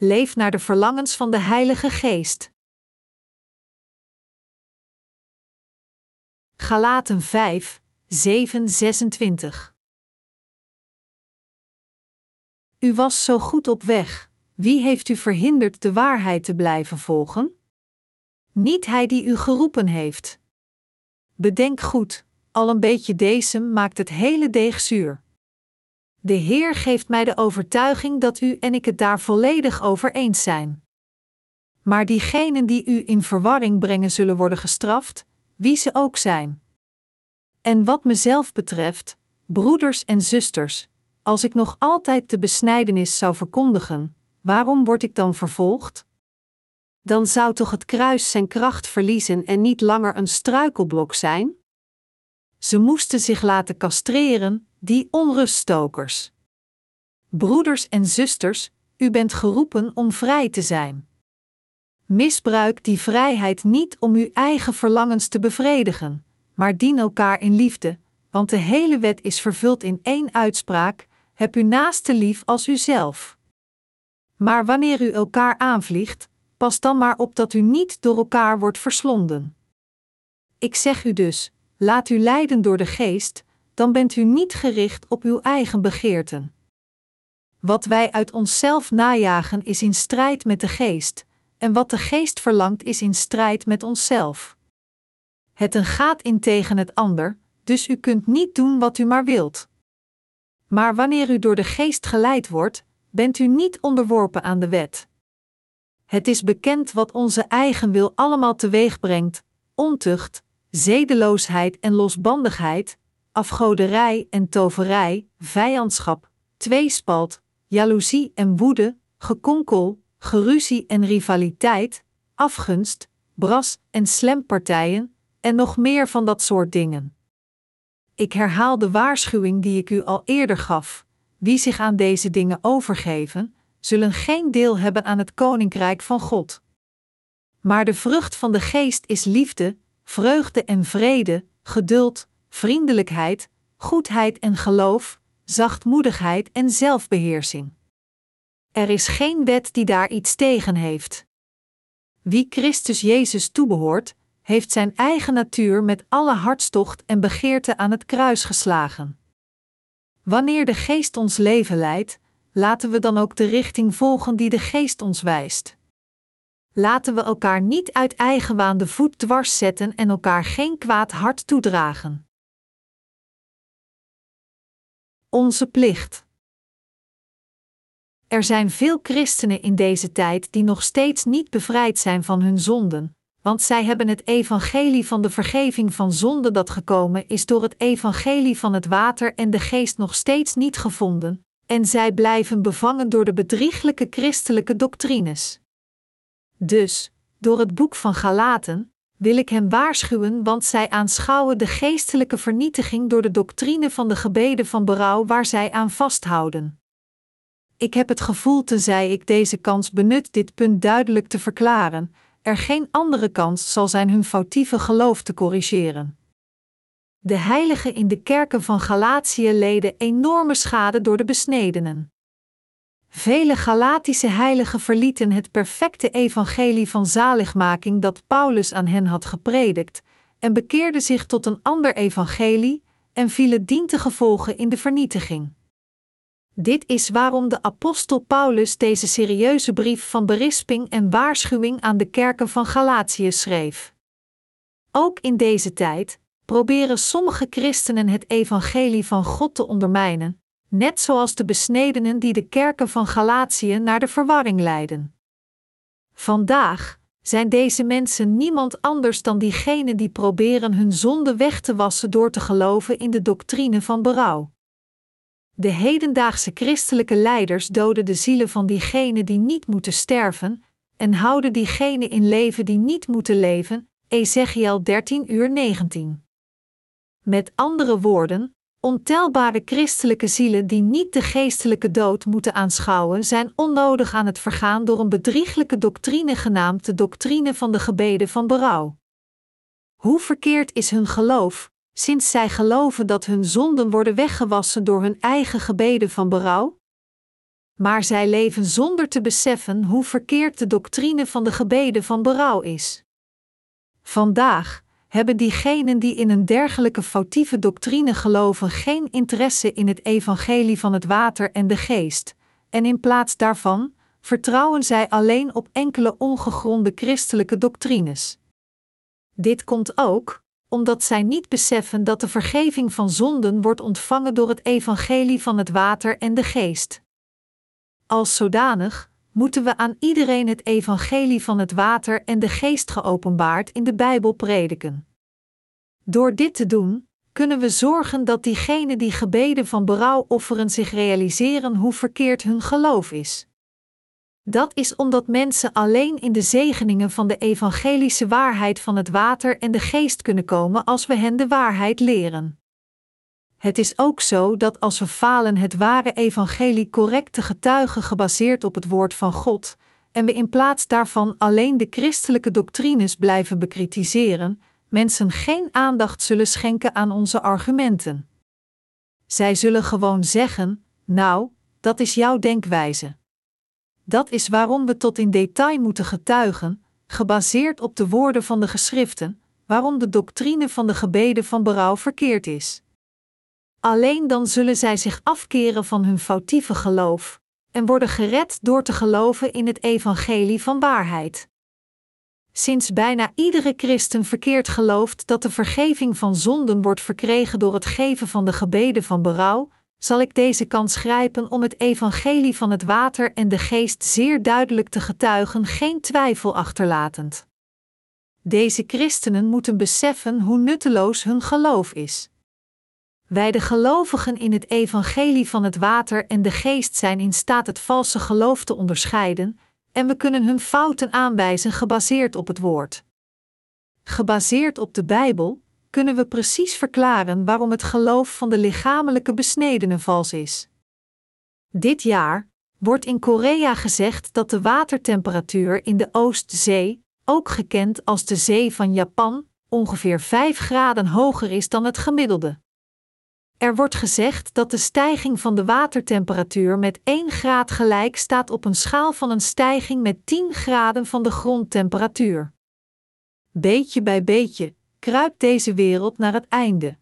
Leef naar de verlangens van de Heilige Geest. Galaten 5, 7, 26 U was zo goed op weg. Wie heeft u verhinderd de waarheid te blijven volgen? Niet hij die u geroepen heeft. Bedenk goed, al een beetje decem maakt het hele deeg zuur. De Heer geeft mij de overtuiging dat u en ik het daar volledig over eens zijn. Maar diegenen die u in verwarring brengen zullen worden gestraft, wie ze ook zijn. En wat mezelf betreft, broeders en zusters, als ik nog altijd de besnijdenis zou verkondigen, waarom word ik dan vervolgd? Dan zou toch het kruis zijn kracht verliezen en niet langer een struikelblok zijn? Ze moesten zich laten castreren, die onruststokers. Broeders en zusters, u bent geroepen om vrij te zijn. Misbruik die vrijheid niet om uw eigen verlangens te bevredigen, maar dien elkaar in liefde, want de hele wet is vervuld in één uitspraak: heb uw naaste lief als uzelf. Maar wanneer u elkaar aanvliegt, pas dan maar op dat u niet door elkaar wordt verslonden. Ik zeg u dus: laat u leiden door de geest, dan bent u niet gericht op uw eigen begeerten. Wat wij uit onszelf najagen is in strijd met de geest, en wat de geest verlangt is in strijd met onszelf. Het een gaat in tegen het ander, dus u kunt niet doen wat u maar wilt. Maar wanneer u door de geest geleid wordt, bent u niet onderworpen aan de wet. Het is bekend wat onze eigen wil allemaal teweeg brengt: ontucht, zedeloosheid en losbandigheid, afgoderij en toverij, vijandschap, tweespalt, jaloezie en woede, gekonkel, geruzie en rivaliteit, afgunst, bras en slempartijen, en nog meer van dat soort dingen. Ik herhaal de waarschuwing die ik u al eerder gaf: wie zich aan deze dingen overgeven, zullen geen deel hebben aan het koninkrijk van God. Maar de vrucht van de geest is liefde, vreugde en vrede, geduld, vriendelijkheid, goedheid en geloof, zachtmoedigheid en zelfbeheersing. Er is geen wet die daar iets tegen heeft. Wie Christus Jezus toebehoort, heeft zijn eigen natuur met alle hartstocht en begeerte aan het kruis geslagen. Wanneer de Geest ons leven leidt, laten we dan ook de richting volgen die de Geest ons wijst. Laten we elkaar niet uit eigenwaan de voet dwars zetten en elkaar geen kwaad hart toedragen. Onze plicht. Er zijn veel christenen in deze tijd die nog steeds niet bevrijd zijn van hun zonden, want zij hebben het evangelie van de vergeving van zonde dat gekomen is door het evangelie van het water en de geest nog steeds niet gevonden, en zij blijven bevangen door de bedrieglijke christelijke doctrines. Dus, door het boek van Galaten, wil ik hen waarschuwen, want zij aanschouwen de geestelijke vernietiging door de doctrine van de gebeden van berouw waar zij aan vasthouden. Ik heb het gevoel, tenzij ik deze kans benut dit punt duidelijk te verklaren, er geen andere kans zal zijn hun foutieve geloof te corrigeren. De heiligen in de kerken van Galatië leden enorme schade door de besnedenen. Vele Galatische heiligen verlieten het perfecte evangelie van zaligmaking dat Paulus aan hen had gepredikt, en bekeerden zich tot een ander evangelie en vielen dientengevolge in de vernietiging. Dit is waarom de apostel Paulus deze serieuze brief van berisping en waarschuwing aan de kerken van Galatië schreef. Ook in deze tijd proberen sommige christenen het evangelie van God te ondermijnen, net zoals de besnedenen die de kerken van Galatië naar de verwarring leiden. Vandaag zijn deze mensen niemand anders dan diegenen die proberen hun zonde weg te wassen door te geloven in de doctrine van berouw. De hedendaagse christelijke leiders doden de zielen van diegenen die niet moeten sterven en houden diegenen in leven die niet moeten leven. Ezekiel 13 uur 19. Met andere woorden, ontelbare christelijke zielen die niet de geestelijke dood moeten aanschouwen, zijn onnodig aan het vergaan door een bedrieglijke doctrine genaamd de doctrine van de gebeden van berouw. Hoe verkeerd is hun geloof, sinds zij geloven dat hun zonden worden weggewassen door hun eigen gebeden van berouw? Maar zij leven zonder te beseffen hoe verkeerd de doctrine van de gebeden van berouw is. Vandaag hebben diegenen die in een dergelijke foutieve doctrine geloven geen interesse in het evangelie van het water en de geest, en in plaats daarvan vertrouwen zij alleen op enkele ongegronde christelijke doctrines. Dit komt ook omdat zij niet beseffen dat de vergeving van zonden wordt ontvangen door het evangelie van het water en de geest. Als zodanig moeten we aan iedereen het evangelie van het water en de geest geopenbaard in de Bijbel prediken. Door dit te doen, kunnen we zorgen dat diegenen die gebeden van berouw offeren zich realiseren hoe verkeerd hun geloof is. Dat is omdat mensen alleen in de zegeningen van de evangelische waarheid van het water en de geest kunnen komen als we hen de waarheid leren. Het is ook zo dat als we falen het ware evangelie correct te getuigen gebaseerd op het woord van God, en we in plaats daarvan alleen de christelijke doctrines blijven bekritiseren, mensen geen aandacht zullen schenken aan onze argumenten. Zij zullen gewoon zeggen: Nou, dat is jouw denkwijze. Dat is waarom we tot in detail moeten getuigen, gebaseerd op de woorden van de geschriften, waarom de doctrine van de gebeden van berouw verkeerd is. Alleen dan zullen zij zich afkeren van hun foutieve geloof en worden gered door te geloven in het evangelie van waarheid. Sinds bijna iedere christen verkeerd gelooft dat de vergeving van zonden wordt verkregen door het geven van de gebeden van berouw, zal ik deze kans grijpen om het evangelie van het water en de geest zeer duidelijk te getuigen, geen twijfel achterlatend. Deze christenen moeten beseffen hoe nutteloos hun geloof is. Wij de gelovigen in het evangelie van het water en de geest zijn in staat het valse geloof te onderscheiden, en we kunnen hun fouten aanwijzen gebaseerd op het woord. Gebaseerd op de Bijbel kunnen we precies verklaren waarom het geloof van de lichamelijke besnedenen vals is. Dit jaar wordt in Korea gezegd dat de watertemperatuur in de Oostzee, ook gekend als de Zee van Japan, ongeveer 5 graden hoger is dan het gemiddelde. Er wordt gezegd dat de stijging van de watertemperatuur met 1 graad gelijk staat op een schaal van een stijging met 10 graden van de grondtemperatuur. Beetje bij beetje kruipt deze wereld naar het einde.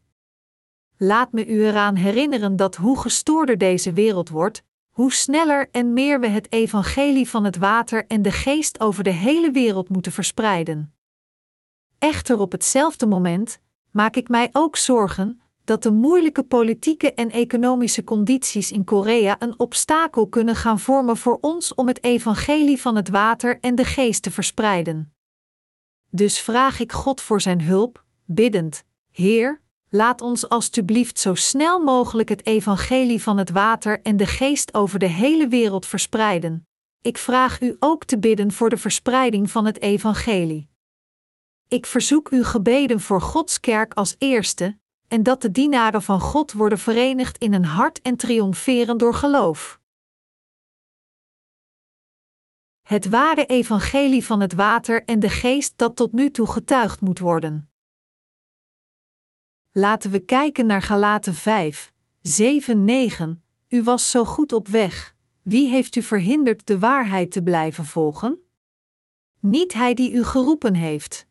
Laat me u eraan herinneren dat hoe gestoorder deze wereld wordt, hoe sneller en meer we het evangelie van het water en de geest over de hele wereld moeten verspreiden. Echter op hetzelfde moment maak ik mij ook zorgen dat de moeilijke politieke en economische condities in Korea een obstakel kunnen gaan vormen voor ons om het evangelie van het water en de geest te verspreiden. Dus vraag ik God voor zijn hulp, biddend: Heer, laat ons alstublieft zo snel mogelijk het evangelie van het water en de geest over de hele wereld verspreiden. Ik vraag u ook te bidden voor de verspreiding van het evangelie. Ik verzoek u gebeden voor Gods kerk als eerste, en dat de dienaren van God worden verenigd in een hart en triomferen door geloof. Het ware evangelie van het water en de geest dat tot nu toe getuigd moet worden. Laten we kijken naar Galaten 5, 7, 9. U was zo goed op weg. Wie heeft u verhinderd de waarheid te blijven volgen? Niet hij die u geroepen heeft.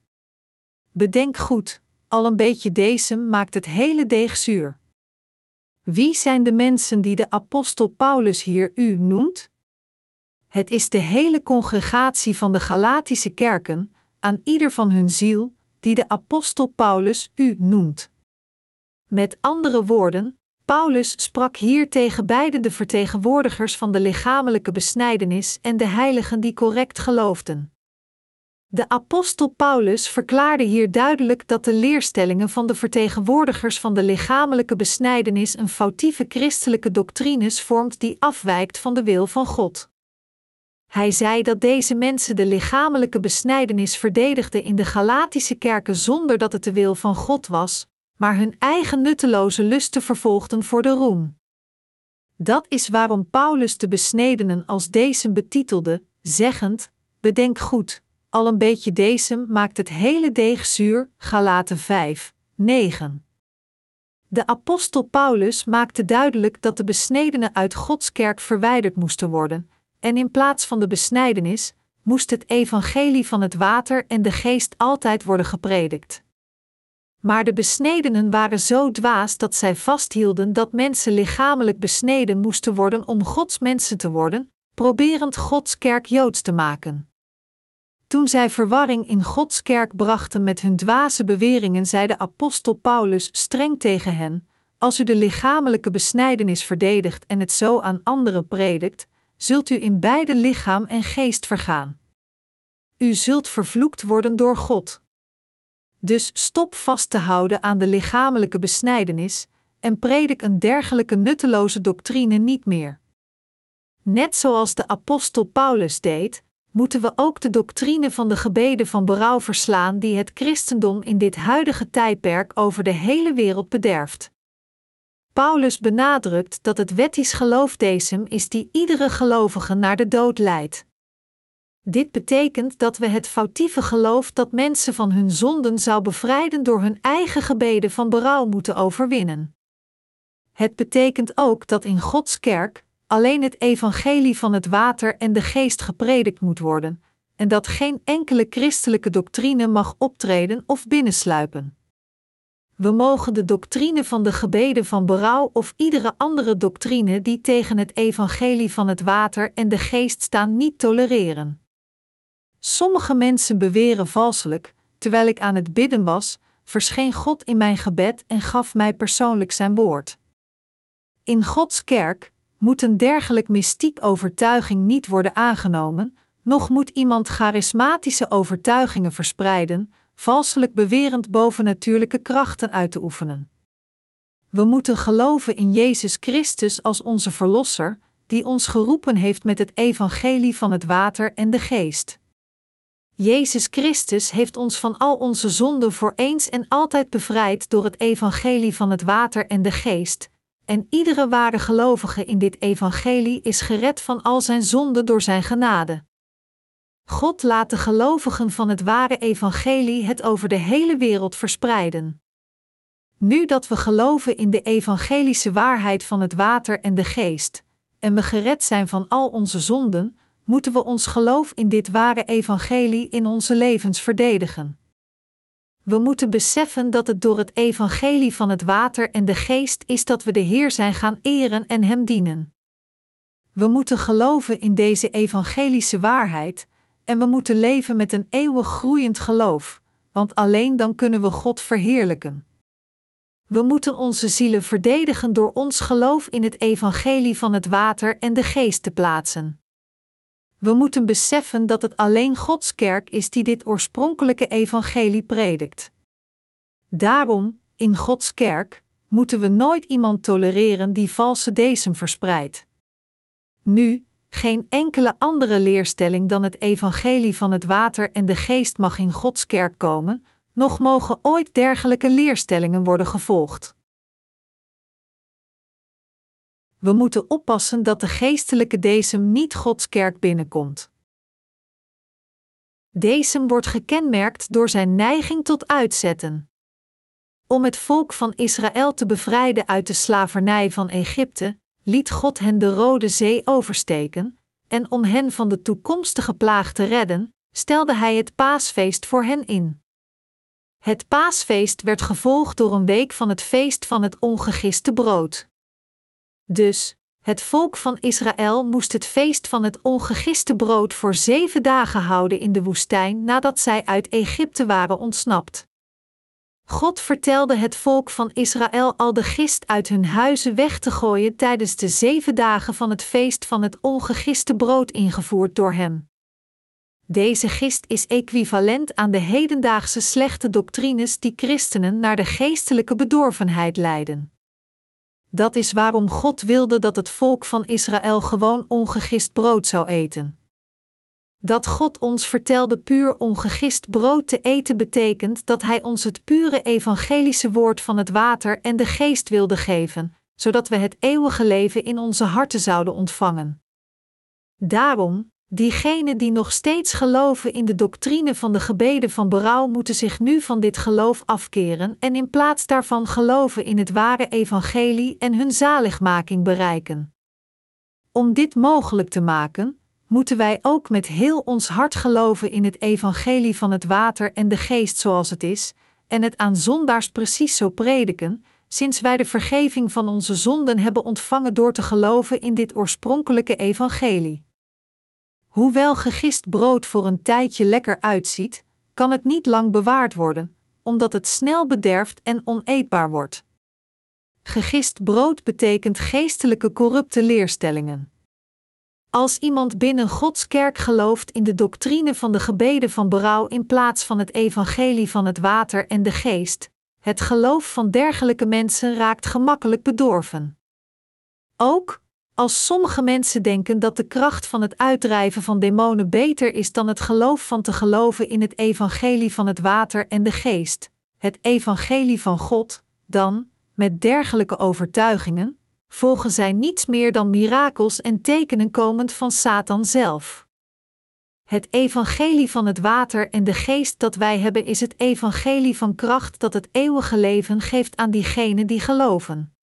Bedenk goed, al een beetje decem maakt het hele deeg zuur. Wie zijn de mensen die de apostel Paulus hier u noemt? Het is de hele congregatie van de Galatische kerken, aan ieder van hun ziel, die de apostel Paulus u noemt. Met andere woorden, Paulus sprak hier tegen beide de vertegenwoordigers van de lichamelijke besnijdenis en de heiligen die correct geloofden. De apostel Paulus verklaarde hier duidelijk dat de leerstellingen van de vertegenwoordigers van de lichamelijke besnijdenis een foutieve christelijke doctrines vormt die afwijkt van de wil van God. Hij zei dat deze mensen de lichamelijke besnijdenis verdedigden in de Galatische kerken zonder dat het de wil van God was, maar hun eigen nutteloze lusten vervolgden voor de roem. Dat is waarom Paulus de besnedenen als deze betitelde, zeggend: Bedenk goed, al een beetje decem maakt het hele deeg zuur, Galaten 5, 9. De apostel Paulus maakte duidelijk dat de besnedenen uit Gods kerk verwijderd moesten worden, en in plaats van de besnijdenis moest het evangelie van het water en de geest altijd worden gepredikt. Maar de besnedenen waren zo dwaas dat zij vasthielden dat mensen lichamelijk besneden moesten worden om Gods mensen te worden, proberend Gods kerk joods te maken. Toen zij verwarring in Gods kerk brachten met hun dwaze beweringen, zei de apostel Paulus streng tegen hen: Als u de lichamelijke besnijdenis verdedigt en het zo aan anderen predikt, zult u in beide lichaam en geest vergaan. U zult vervloekt worden door God. Dus stop vast te houden aan de lichamelijke besnijdenis en predik een dergelijke nutteloze doctrine niet meer. Net zoals de apostel Paulus deed, moeten we ook de doctrine van de gebeden van berouw verslaan die het christendom in dit huidige tijdperk over de hele wereld bederft. Paulus benadrukt dat het wettisch geloofdesem is die iedere gelovige naar de dood leidt. Dit betekent dat we het foutieve geloof dat mensen van hun zonden zou bevrijden door hun eigen gebeden van berouw moeten overwinnen. Het betekent ook dat in Gods kerk alleen het evangelie van het water en de geest gepredikt moet worden, en dat geen enkele christelijke doctrine mag optreden of binnensluipen. We mogen de doctrine van de gebeden van berouw of iedere andere doctrine die tegen het evangelie van het water en de geest staan niet tolereren. Sommige mensen beweren valselijk, terwijl ik aan het bidden was, verscheen God in mijn gebed en gaf mij persoonlijk zijn woord. In Gods kerk moet een dergelijk mystiek overtuiging niet worden aangenomen, noch moet iemand charismatische overtuigingen verspreiden, valselijk bewerend bovennatuurlijke krachten uit te oefenen. We moeten geloven in Jezus Christus als onze Verlosser, die ons geroepen heeft met het evangelie van het water en de geest. Jezus Christus heeft ons van al onze zonden voor eens en altijd bevrijd door het evangelie van het water en de geest, en iedere ware gelovige in dit evangelie is gered van al zijn zonden door zijn genade. God laat de gelovigen van het ware evangelie het over de hele wereld verspreiden. Nu dat we geloven in de evangelische waarheid van het water en de geest, en we gered zijn van al onze zonden, moeten we ons geloof in dit ware evangelie in onze levens verdedigen. We moeten beseffen dat het door het evangelie van het water en de geest is dat we de Heer zijn gaan eren en Hem dienen. We moeten geloven in deze evangelische waarheid en we moeten leven met een eeuwig groeiend geloof, want alleen dan kunnen we God verheerlijken. We moeten onze zielen verdedigen door ons geloof in het evangelie van het water en de geest te plaatsen. We moeten beseffen dat het alleen Gods kerk is die dit oorspronkelijke evangelie predikt. Daarom, in Gods kerk, moeten we nooit iemand tolereren die valse desem verspreidt. Nu, geen enkele andere leerstelling dan het evangelie van het water en de geest mag in Gods kerk komen, noch mogen ooit dergelijke leerstellingen worden gevolgd. We moeten oppassen dat de geestelijke desem niet Gods kerk binnenkomt. Desem wordt gekenmerkt door zijn neiging tot uitzetten. Om het volk van Israël te bevrijden uit de slavernij van Egypte, liet God hen de Rode Zee oversteken, en om hen van de toekomstige plaag te redden, stelde hij het paasfeest voor hen in. Het paasfeest werd gevolgd door een week van het feest van het ongegiste brood. Dus, het volk van Israël moest het feest van het ongegiste brood voor zeven dagen houden in de woestijn nadat zij uit Egypte waren ontsnapt. God vertelde het volk van Israël al de gist uit hun huizen weg te gooien tijdens de zeven dagen van het feest van het ongegiste brood ingevoerd door hem. Deze gist is equivalent aan de hedendaagse slechte doctrines die christenen naar de geestelijke bedorvenheid leiden. Dat is waarom God wilde dat het volk van Israël gewoon ongegist brood zou eten. Dat God ons vertelde puur ongegist brood te eten betekent dat Hij ons het pure evangelische woord van het water en de geest wilde geven, zodat we het eeuwige leven in onze harten zouden ontvangen. Daarom, Diegenen die nog steeds geloven in de doctrine van de gebeden van berouw moeten zich nu van dit geloof afkeren en in plaats daarvan geloven in het ware evangelie en hun zaligmaking bereiken. Om dit mogelijk te maken, moeten wij ook met heel ons hart geloven in het evangelie van het water en de geest zoals het is, en het aan zondaars precies zo prediken, sinds wij de vergeving van onze zonden hebben ontvangen door te geloven in dit oorspronkelijke evangelie. Hoewel gegist brood voor een tijdje lekker uitziet, kan het niet lang bewaard worden, omdat het snel bederft en oneetbaar wordt. Gegist brood betekent geestelijke corrupte leerstellingen. Als iemand binnen Gods kerk gelooft in de doctrine van de gebeden van berouw in plaats van het evangelie van het water en de geest, het geloof van dergelijke mensen raakt gemakkelijk bedorven. Ook als sommige mensen denken dat de kracht van het uitdrijven van demonen beter is dan het geloof van te geloven in het evangelie van het water en de geest, het evangelie van God, dan, met dergelijke overtuigingen, volgen zij niets meer dan mirakels en tekenen komend van Satan zelf. Het evangelie van het water en de geest dat wij hebben is het evangelie van kracht dat het eeuwige leven geeft aan diegenen die geloven.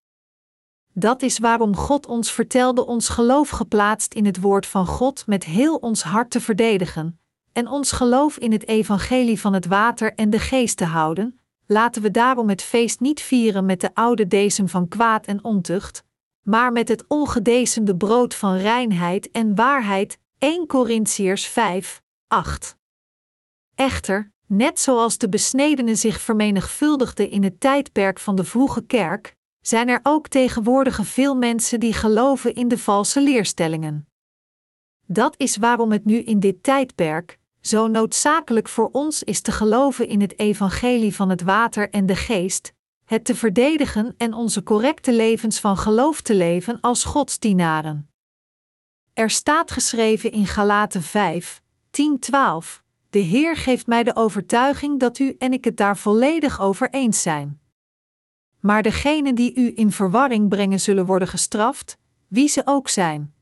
Dat is waarom God ons vertelde ons geloof geplaatst in het woord van God met heel ons hart te verdedigen, en ons geloof in het evangelie van het water en de geest te houden. Laten we daarom het feest niet vieren met de oude dezem van kwaad en ontucht, maar met het ongedezemde brood van reinheid en waarheid. 1 Corinthiërs 5, 8. Echter, net zoals de besnedenen zich vermenigvuldigden in het tijdperk van de vroege kerk, zijn er ook tegenwoordig veel mensen die geloven in de valse leerstellingen. Dat is waarom het nu in dit tijdperk zo noodzakelijk voor ons is te geloven in het evangelie van het water en de geest, het te verdedigen en onze correcte levens van geloof te leven als godsdienaren. Er staat geschreven in Galaten 5, 10, 12: De Heer geeft mij de overtuiging dat u en ik het daar volledig over eens zijn. Maar degenen die u in verwarring brengen zullen worden gestraft, wie ze ook zijn.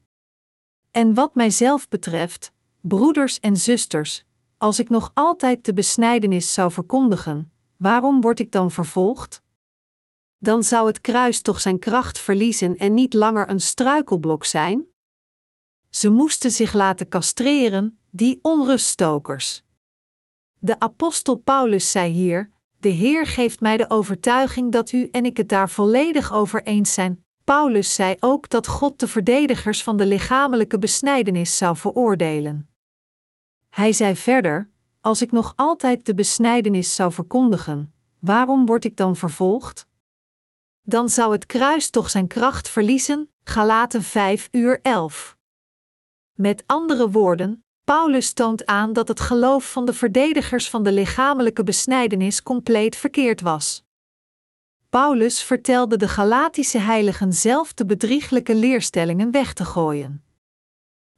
En wat mijzelf betreft, broeders en zusters, als ik nog altijd de besnijdenis zou verkondigen, waarom word ik dan vervolgd? Dan zou het kruis toch zijn kracht verliezen en niet langer een struikelblok zijn? Ze moesten zich laten castreren, die onruststokers. De apostel Paulus zei hier: De Heer geeft mij de overtuiging dat u en ik het daar volledig over eens zijn. Paulus zei ook dat God de verdedigers van de lichamelijke besnijdenis zou veroordelen. Hij zei verder: Als ik nog altijd de besnijdenis zou verkondigen, waarom word ik dan vervolgd? Dan zou het kruis toch zijn kracht verliezen. Galaten 5 uur 11. Met andere woorden, Paulus toont aan dat het geloof van de verdedigers van de lichamelijke besnijdenis compleet verkeerd was. Paulus vertelde de Galatische heiligen zelf de bedrieglijke leerstellingen weg te gooien.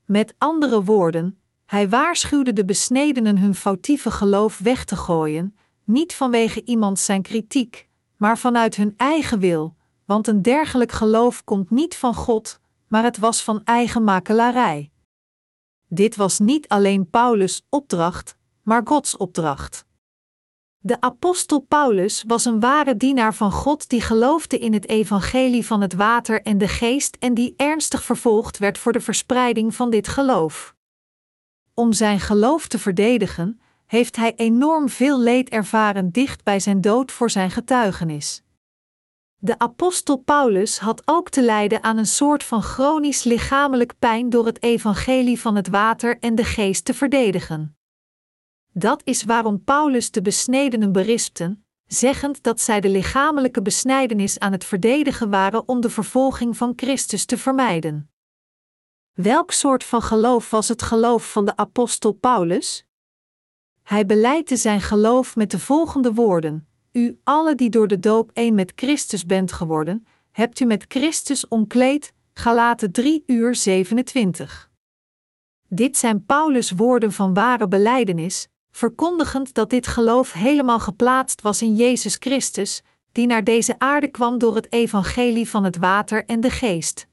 Met andere woorden, hij waarschuwde de besnedenen hun foutieve geloof weg te gooien, niet vanwege iemand zijn kritiek, maar vanuit hun eigen wil, want een dergelijk geloof komt niet van God, maar het was van eigen makelarij. Dit was niet alleen Paulus' opdracht, maar Gods opdracht. De apostel Paulus was een ware dienaar van God die geloofde in het evangelie van het water en de geest en die ernstig vervolgd werd voor de verspreiding van dit geloof. Om zijn geloof te verdedigen, heeft hij enorm veel leed ervaren dicht bij zijn dood voor zijn getuigenis. De apostel Paulus had ook te lijden aan een soort van chronisch lichamelijk pijn door het evangelie van het water en de geest te verdedigen. Dat is waarom Paulus de besnedenen berispten, zeggend dat zij de lichamelijke besnijdenis aan het verdedigen waren om de vervolging van Christus te vermijden. Welk soort van geloof was het geloof van de apostel Paulus? Hij beleidde zijn geloof met de volgende woorden: U alle die door de doop één met Christus bent geworden, hebt u met Christus omkleed. Galaten 3 uur 27. Dit zijn Paulus' woorden van ware beleidenis, verkondigend dat dit geloof helemaal geplaatst was in Jezus Christus, die naar deze aarde kwam door het evangelie van het water en de geest.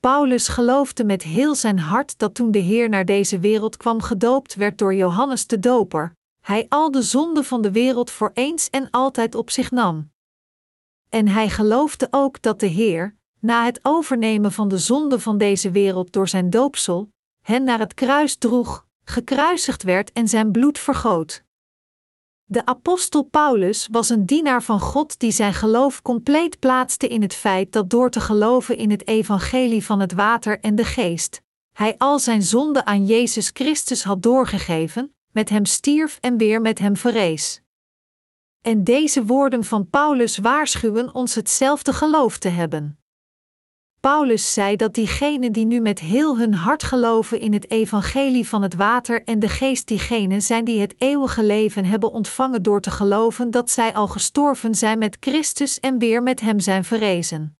Paulus geloofde met heel zijn hart dat toen de Heer naar deze wereld kwam gedoopt werd door Johannes de Doper, hij al de zonden van de wereld voor eens en altijd op zich nam. En hij geloofde ook dat de Heer, na het overnemen van de zonde van deze wereld door zijn doopsel, hen naar het kruis droeg, gekruisigd werd en zijn bloed vergoot. De apostel Paulus was een dienaar van God die zijn geloof compleet plaatste in het feit dat door te geloven in het evangelie van het water en de geest, hij al zijn zonde aan Jezus Christus had doorgegeven, met hem stierf en weer met hem verrees. En deze woorden van Paulus waarschuwen ons hetzelfde geloof te hebben. Paulus zei dat diegenen die nu met heel hun hart geloven in het evangelie van het water en de geest diegenen zijn die het eeuwige leven hebben ontvangen door te geloven dat zij al gestorven zijn met Christus en weer met hem zijn verrezen.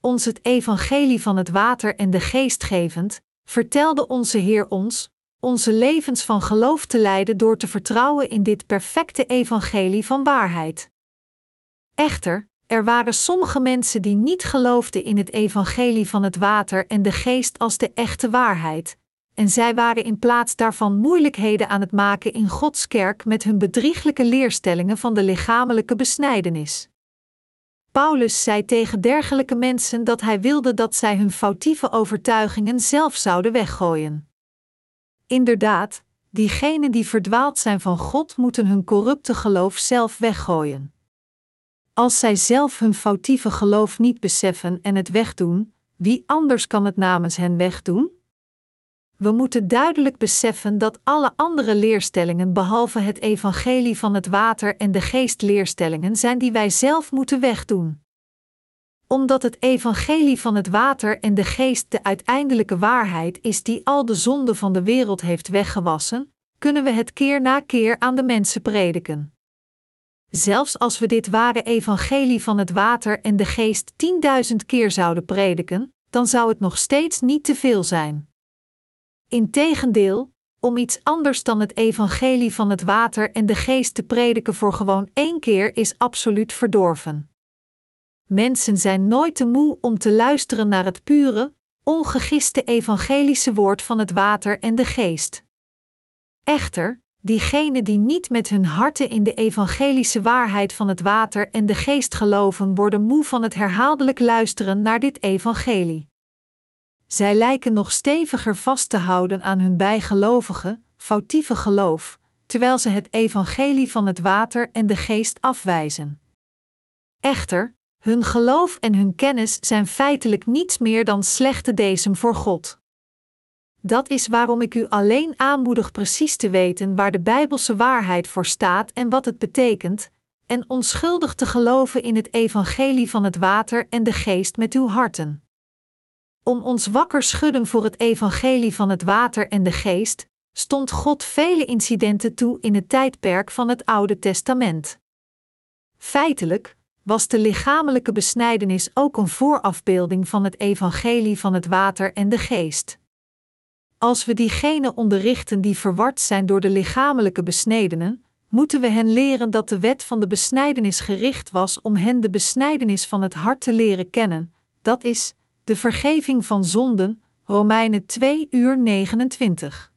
Ons het evangelie van het water en de geest gevend, vertelde onze Heer ons, onze levens van geloof te leiden door te vertrouwen in dit perfecte evangelie van waarheid. Echter, er waren sommige mensen die niet geloofden in het evangelie van het water en de geest als de echte waarheid, en zij waren in plaats daarvan moeilijkheden aan het maken in Gods kerk met hun bedrieglijke leerstellingen van de lichamelijke besnijdenis. Paulus zei tegen dergelijke mensen dat hij wilde dat zij hun foutieve overtuigingen zelf zouden weggooien. Inderdaad, diegenen die verdwaald zijn van God moeten hun corrupte geloof zelf weggooien. Als zij zelf hun foutieve geloof niet beseffen en het wegdoen, wie anders kan het namens hen wegdoen? We moeten duidelijk beseffen dat alle andere leerstellingen behalve het evangelie van het water en de geest leerstellingen zijn die wij zelf moeten wegdoen. Omdat het evangelie van het water en de geest de uiteindelijke waarheid is die al de zonde van de wereld heeft weggewassen, kunnen we het keer na keer aan de mensen prediken. Zelfs als we dit ware evangelie van het water en de geest tienduizend keer zouden prediken, dan zou het nog steeds niet te veel zijn. Integendeel, om iets anders dan het evangelie van het water en de geest te prediken voor gewoon één keer is absoluut verdorven. Mensen zijn nooit te moe om te luisteren naar het pure, ongegiste evangelische woord van het water en de geest. Echter, diegenen die niet met hun harten in de evangelische waarheid van het water en de geest geloven, worden moe van het herhaaldelijk luisteren naar dit evangelie. Zij lijken nog steviger vast te houden aan hun bijgelovige, foutieve geloof, terwijl ze het evangelie van het water en de geest afwijzen. Echter, hun geloof en hun kennis zijn feitelijk niets meer dan slechte dezem voor God. Dat is waarom ik u alleen aanmoedig precies te weten waar de Bijbelse waarheid voor staat en wat het betekent, en onschuldig te geloven in het evangelie van het water en de geest met uw harten. Om ons wakker schudden voor het evangelie van het water en de geest, stond God vele incidenten toe in het tijdperk van het Oude Testament. Feitelijk was de lichamelijke besnijdenis ook een voorafbeelding van het evangelie van het water en de geest. Als we diegenen onderrichten die verward zijn door de lichamelijke besnedenen, moeten we hen leren dat de wet van de besnijdenis gericht was om hen de besnijdenis van het hart te leren kennen, dat is, de vergeving van zonden, Romeinen 2 uur 29.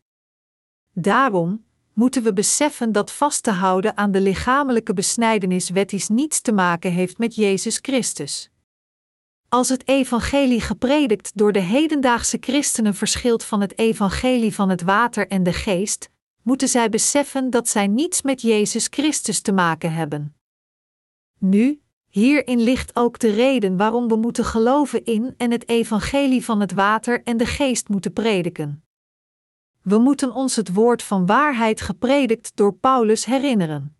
Daarom moeten we beseffen dat vast te houden aan de lichamelijke besnijdenis wettisch niets te maken heeft met Jezus Christus. Als het evangelie gepredikt door de hedendaagse christenen verschilt van het evangelie van het water en de geest, moeten zij beseffen dat zij niets met Jezus Christus te maken hebben. Nu, hierin ligt ook de reden waarom we moeten geloven in en het evangelie van het water en de geest moeten prediken. We moeten ons het woord van waarheid gepredikt door Paulus herinneren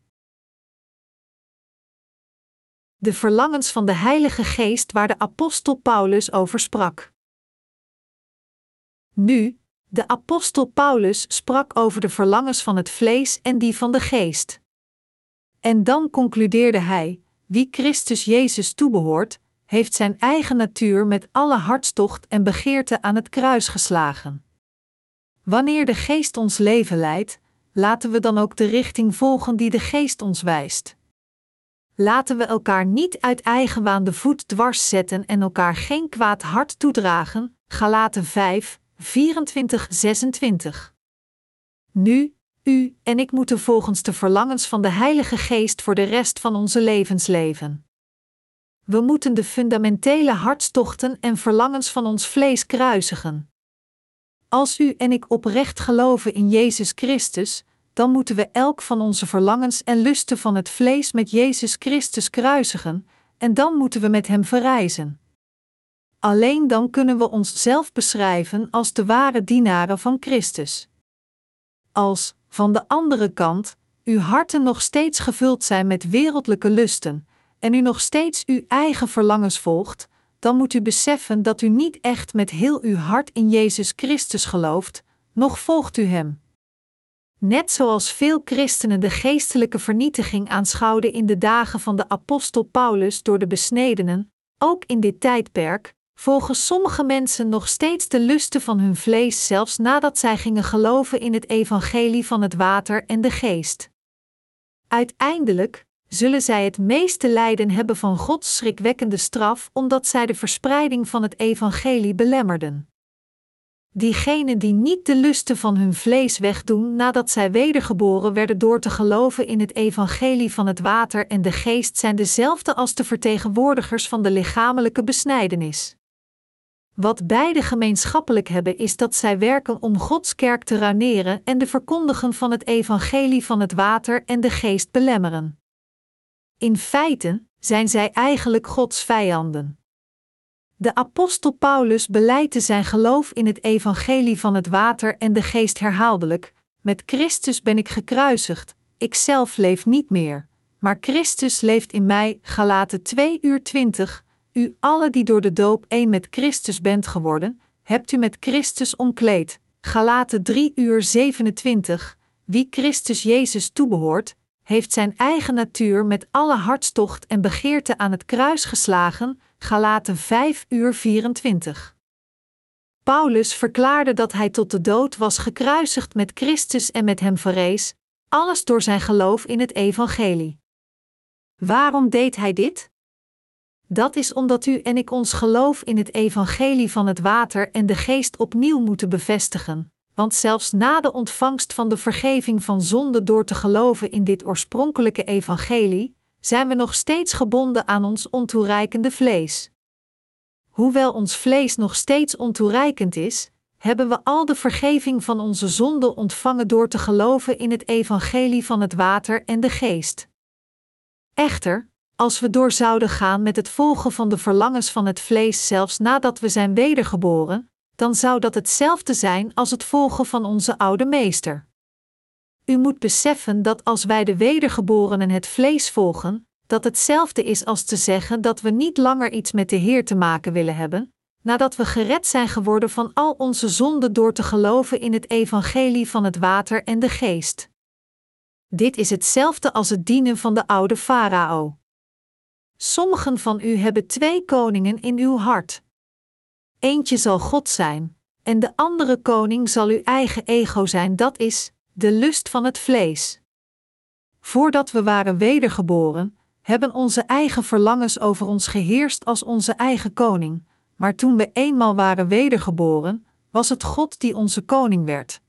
de verlangens van de Heilige Geest waar de apostel Paulus over sprak. Nu, de apostel Paulus sprak over de verlangens van het vlees en die van de geest. En dan concludeerde hij: wie Christus Jezus toebehoort, heeft zijn eigen natuur met alle hartstocht en begeerte aan het kruis geslagen. Wanneer de geest ons leven leidt, laten we dan ook de richting volgen die de geest ons wijst. Laten we elkaar niet uit eigenwaan de voet dwars zetten en elkaar geen kwaad hart toedragen. Galaten 5, 24, 26. Nu, u en ik moeten volgens de verlangens van de Heilige Geest voor de rest van onze levens leven. We moeten de fundamentele hartstochten en verlangens van ons vlees kruisigen. Als u en ik oprecht geloven in Jezus Christus, dan moeten we elk van onze verlangens en lusten van het vlees met Jezus Christus kruisigen, en dan moeten we met Hem verrijzen. Alleen dan kunnen we onszelf beschrijven als de ware dienaren van Christus. Als, van de andere kant, uw harten nog steeds gevuld zijn met wereldlijke lusten, en u nog steeds uw eigen verlangens volgt, dan moet u beseffen dat u niet echt met heel uw hart in Jezus Christus gelooft, nog volgt u Hem. Net zoals veel christenen de geestelijke vernietiging aanschouwden in de dagen van de apostel Paulus door de besnedenen, ook in dit tijdperk, volgen sommige mensen nog steeds de lusten van hun vlees zelfs nadat zij gingen geloven in het evangelie van het water en de geest. Uiteindelijk zullen zij het meeste lijden hebben van Gods schrikwekkende straf omdat zij de verspreiding van het evangelie belemmerden. Diegenen die niet de lusten van hun vlees wegdoen nadat zij wedergeboren werden door te geloven in het evangelie van het water en de geest zijn dezelfde als de vertegenwoordigers van de lichamelijke besnijdenis. Wat beide gemeenschappelijk hebben is dat zij werken om Gods kerk te ruineren en de verkondigen van het evangelie van het water en de geest belemmeren. In feite zijn zij eigenlijk Gods vijanden. De apostel Paulus beleidt zijn geloof in het evangelie van het water en de geest herhaaldelijk: Met Christus ben ik gekruisigd, ik zelf leef niet meer, maar Christus leeft in mij. Galaten 2 uur 20. U alle die door de doop één met Christus bent geworden, hebt u met Christus omkleed. Galaten 3 uur 27. Wie Christus Jezus toebehoort, heeft zijn eigen natuur met alle hartstocht en begeerte aan het kruis geslagen. Galaten 5 uur 24. Paulus verklaarde dat hij tot de dood was gekruisigd met Christus en met hem verrees, alles door zijn geloof in het evangelie. Waarom deed hij dit? Dat is omdat u en ik ons geloof in het evangelie van het water en de geest opnieuw moeten bevestigen, want zelfs na de ontvangst van de vergeving van zonde door te geloven in dit oorspronkelijke evangelie, zijn we nog steeds gebonden aan ons ontoereikende vlees. Hoewel ons vlees nog steeds ontoereikend is, hebben we al de vergeving van onze zonde ontvangen door te geloven in het evangelie van het water en de geest. Echter, als we door zouden gaan met het volgen van de verlangens van het vlees zelfs nadat we zijn wedergeboren, dan zou dat hetzelfde zijn als het volgen van onze oude meester. U moet beseffen dat als wij de wedergeborenen het vlees volgen, dat hetzelfde is als te zeggen dat we niet langer iets met de Heer te maken willen hebben, nadat we gered zijn geworden van al onze zonden door te geloven in het evangelie van het water en de geest. Dit is hetzelfde als het dienen van de oude farao. Sommigen van u hebben twee koningen in uw hart. Eentje zal God zijn, en de andere koning zal uw eigen ego zijn, dat is de lust van het vlees. Voordat we waren wedergeboren, hebben onze eigen verlangens over ons geheerst als onze eigen koning, maar toen we eenmaal waren wedergeboren, was het God die onze koning werd.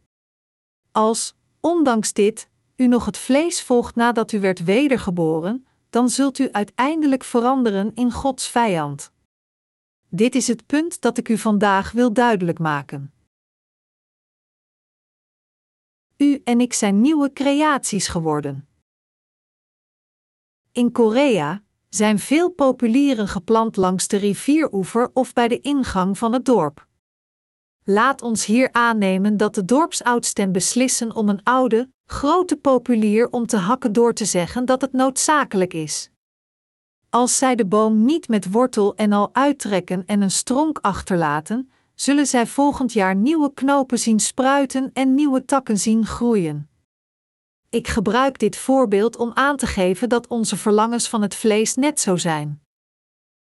Als, ondanks dit, u nog het vlees volgt nadat u werd wedergeboren, dan zult u uiteindelijk veranderen in Gods vijand. Dit is het punt dat ik u vandaag wil duidelijk maken. U en ik zijn nieuwe creaties geworden. In Korea zijn veel populieren geplant langs de rivieroever of bij de ingang van het dorp. Laat ons hier aannemen dat de dorpsoudsten beslissen om een oude, grote populier om te hakken door te zeggen dat het noodzakelijk is. Als zij de boom niet met wortel en al uittrekken en een stronk achterlaten, zullen zij volgend jaar nieuwe knopen zien spruiten en nieuwe takken zien groeien. Ik gebruik dit voorbeeld om aan te geven dat onze verlangens van het vlees net zo zijn.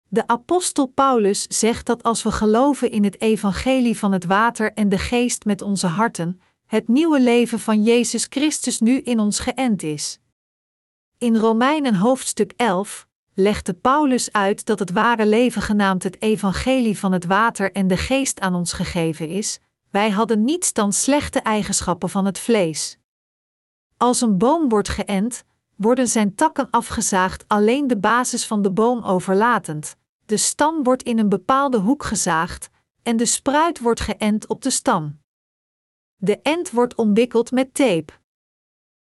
De apostel Paulus zegt dat als we geloven in het evangelie van het water en de geest met onze harten, het nieuwe leven van Jezus Christus nu in ons geënt is. In Romeinen hoofdstuk 11 legde Paulus uit dat het ware leven genaamd het evangelie van het water en de geest aan ons gegeven is. Wij hadden niets dan slechte eigenschappen van het vlees. Als een boom wordt geënt, worden zijn takken afgezaagd alleen de basis van de boom overlatend. De stam wordt in een bepaalde hoek gezaagd en de spruit wordt geënt op de stam. De end wordt omwikkeld met tape.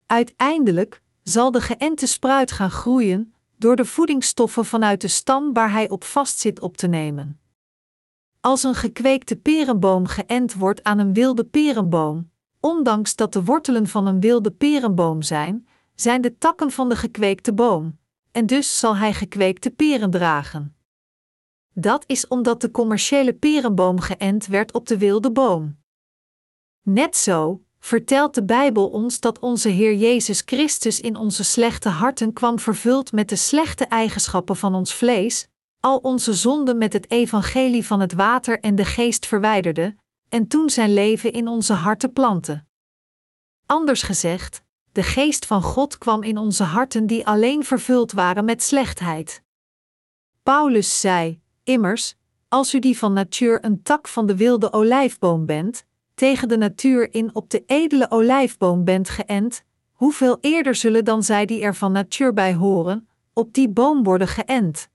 Uiteindelijk zal de geënte spruit gaan groeien door de voedingsstoffen vanuit de stam waar hij op vastzit op te nemen. Als een gekweekte perenboom geënt wordt aan een wilde perenboom, ondanks dat de wortelen van een wilde perenboom zijn, zijn de takken van de gekweekte boom, en dus zal hij gekweekte peren dragen. Dat is omdat de commerciële perenboom geënt werd op de wilde boom. Net zo vertelt de Bijbel ons dat onze Heer Jezus Christus in onze slechte harten kwam vervuld met de slechte eigenschappen van ons vlees, al onze zonden met het evangelie van het water en de geest verwijderde, en toen zijn leven in onze harten plantte. Anders gezegd, de geest van God kwam in onze harten die alleen vervuld waren met slechtheid. Paulus zei: Immers, als u die van natuur een tak van de wilde olijfboom bent, tegen de natuur in op de edele olijfboom bent geënt, hoeveel eerder zullen dan zij die er van natuur bij horen, op die boom worden geënt?